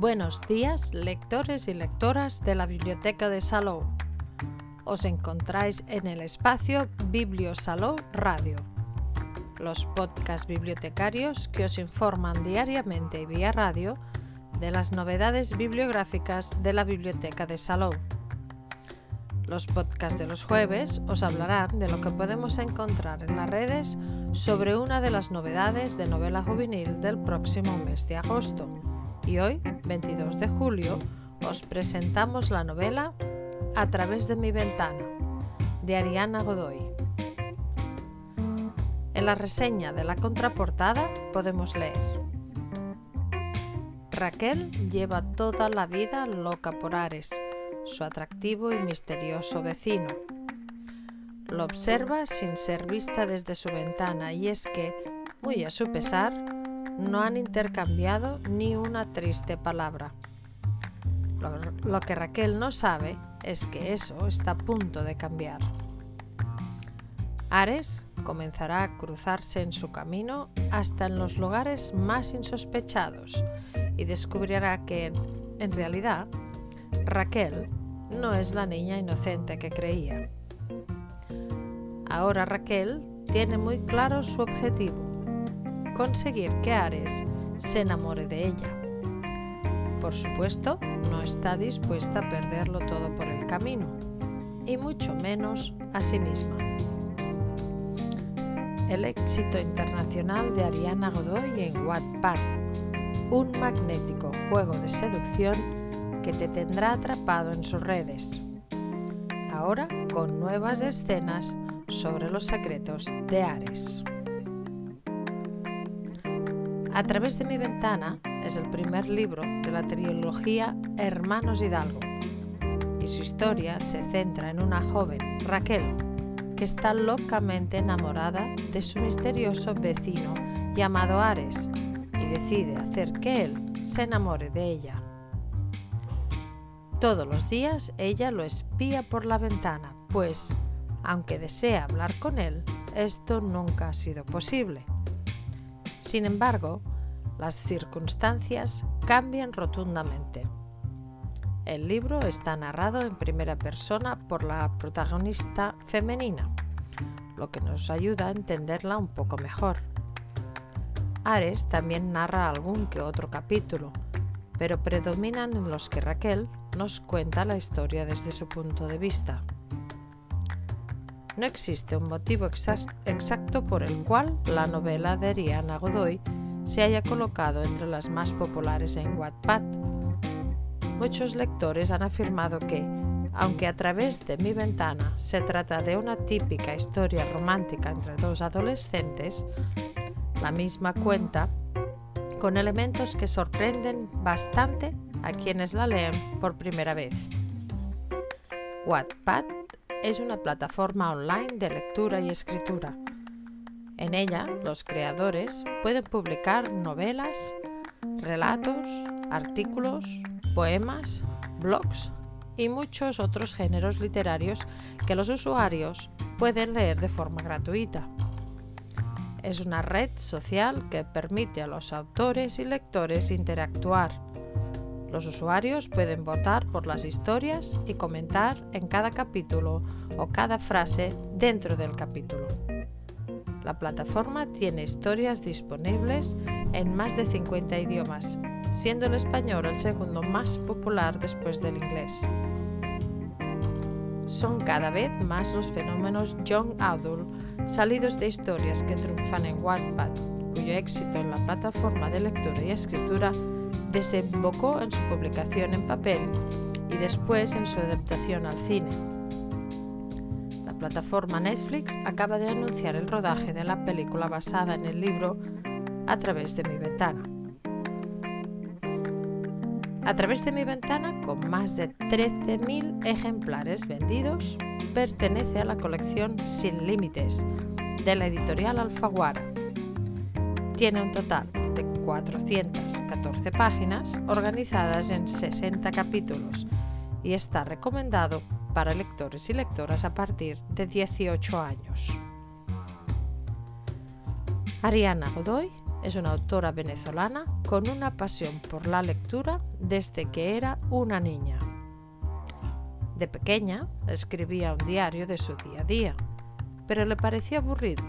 Buenos días, lectores y lectoras de la Biblioteca de Salou. Os encontráis en el espacio Biblio Salou Radio, los podcasts bibliotecarios que os informan diariamente y vía radio de las novedades bibliográficas de la Biblioteca de Salou. Los podcasts de los jueves os hablarán de lo que podemos encontrar en las redes sobre una de las novedades de novela juvenil del próximo mes de agosto. Y hoy, 22 de julio, os presentamos la novela A través de mi ventana, de Ariana Godoy. En la reseña de la contraportada podemos leer Raquel lleva toda la vida loca por Ares, su atractivo y misterioso vecino. Lo observa sin ser vista desde su ventana y es que, muy a su pesar, no han intercambiado ni una triste palabra. Lo, que Raquel no sabe es que eso está a punto de cambiar. Ares comenzará a cruzarse en su camino hasta en los lugares más insospechados y descubrirá que, en realidad, Raquel no es la niña inocente que creía. Ahora Raquel tiene muy claro su objetivo, conseguir que Ares se enamore de ella. Por supuesto, no está dispuesta a perderlo todo por el camino, y mucho menos a sí misma. El éxito internacional de Ariana Godoy en Wattpad, un magnético juego de seducción que te tendrá atrapado en sus redes. Ahora con nuevas escenas sobre los secretos de Ares. A través de mi ventana es el primer libro de la trilogía Hermanos Hidalgo y su historia se centra en una joven, Raquel, que está locamente enamorada de su misterioso vecino llamado Ares y decide hacer que él se enamore de ella. Todos los días ella lo espía por la ventana, pues, aunque desea hablar con él, esto nunca ha sido posible. Sin embargo, las circunstancias cambian rotundamente. El libro está narrado en primera persona por la protagonista femenina, lo que nos ayuda a entenderla un poco mejor. Ares también narra algún que otro capítulo, pero predominan en los que Raquel nos cuenta la historia desde su punto de vista. No existe un motivo exacto por el cual la novela de Ariana Godoy se haya colocado entre las más populares en Wattpad. Muchos lectores han afirmado que, aunque a través de mi ventana se trata de una típica historia romántica entre dos adolescentes, la misma cuenta con elementos que sorprenden bastante a quienes la leen por primera vez. Wattpad es una plataforma online de lectura y escritura. En ella, los creadores pueden publicar novelas, relatos, artículos, poemas, blogs y muchos otros géneros literarios que los usuarios pueden leer de forma gratuita es una red social que permite a los autores y lectores interactuar. Los usuarios pueden votar por las historias y comentar en cada capítulo o cada frase dentro del capítulo. La plataforma tiene historias disponibles en más de 50 idiomas, siendo el español el segundo más popular después del inglés. Son cada vez más los fenómenos young adult salidos de historias que triunfan en Wattpad, cuyo éxito en la plataforma de lectura y escritura desembocó en su publicación en papel y después en su adaptación al cine. La plataforma Netflix acaba de anunciar el rodaje de la película basada en el libro A través de mi ventana. A través de mi ventana, con más de 13.000 ejemplares vendidos, pertenece a la colección Sin Límites de la editorial Alfaguara. Tiene un total de 414 páginas organizadas en 60 capítulos y está recomendado para lectores y lectoras a partir de 18 años. Ariana Godoy es una autora venezolana con una pasión por la lectura desde que era una niña. De pequeña escribía un diario de su día a día, pero le parecía aburrido,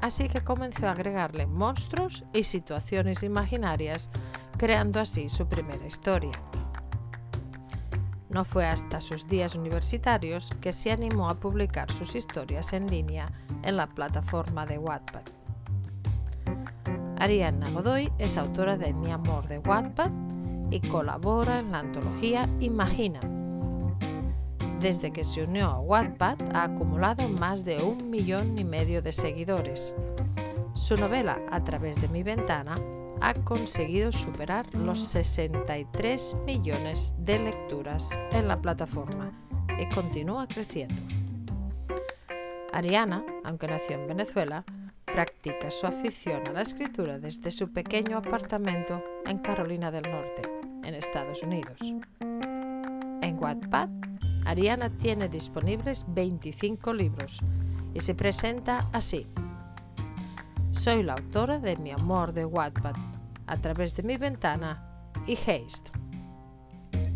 así que comenzó a agregarle monstruos y situaciones imaginarias, creando así su primera historia. No fue hasta sus días universitarios que se animó a publicar sus historias en línea en la plataforma de Wattpad. Ariana Godoy es autora de Mi amor de Wattpad y colabora en la antología Imagina. Desde que se unió a Wattpad ha acumulado más de un millón y medio de seguidores. Su novela A través de mi ventana ha conseguido superar los 63 millones de lecturas en la plataforma y continúa creciendo. Ariana, aunque nació en Venezuela, practica su afición a la escritura desde su pequeño apartamento en Carolina del Norte, en Estados Unidos. En Wattpad, Ariana tiene disponibles 25 libros y se presenta así. Soy la autora de Mi amor de Wattpad, a través de mi ventana y Haste.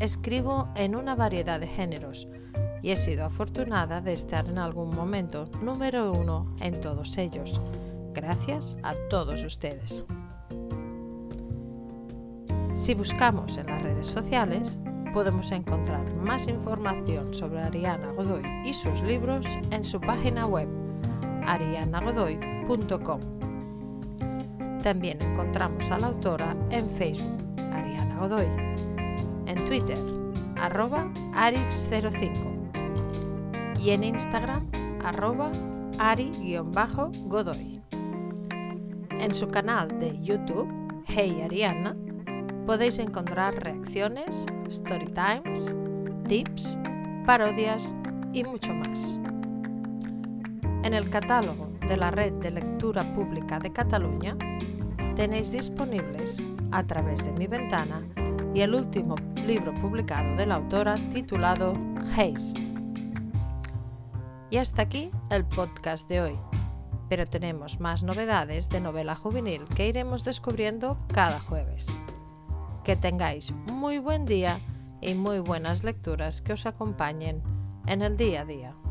Escribo en una variedad de géneros y he sido afortunada de estar en algún momento número uno en todos ellos, gracias a todos ustedes. Si buscamos en las redes sociales, podemos encontrar más información sobre Ariana Godoy y sus libros en su página web arianagodoy.com. También encontramos a la autora en Facebook, Ariana Godoy, en Twitter, arroba arix05 y en Instagram, arroba ari-godoy. En su canal de YouTube, Hey Ariana, podéis encontrar reacciones, story times, tips, parodias y mucho más. En el catálogo de la Red de Lectura Pública de Cataluña tenéis disponibles a través de mi ventana y el último libro publicado de la autora titulado Haste. Y hasta aquí el podcast de hoy. Pero tenemos más novedades de novela juvenil que iremos descubriendo cada jueves. Que tengáis muy buen día y muy buenas lecturas que os acompañen en el día a día.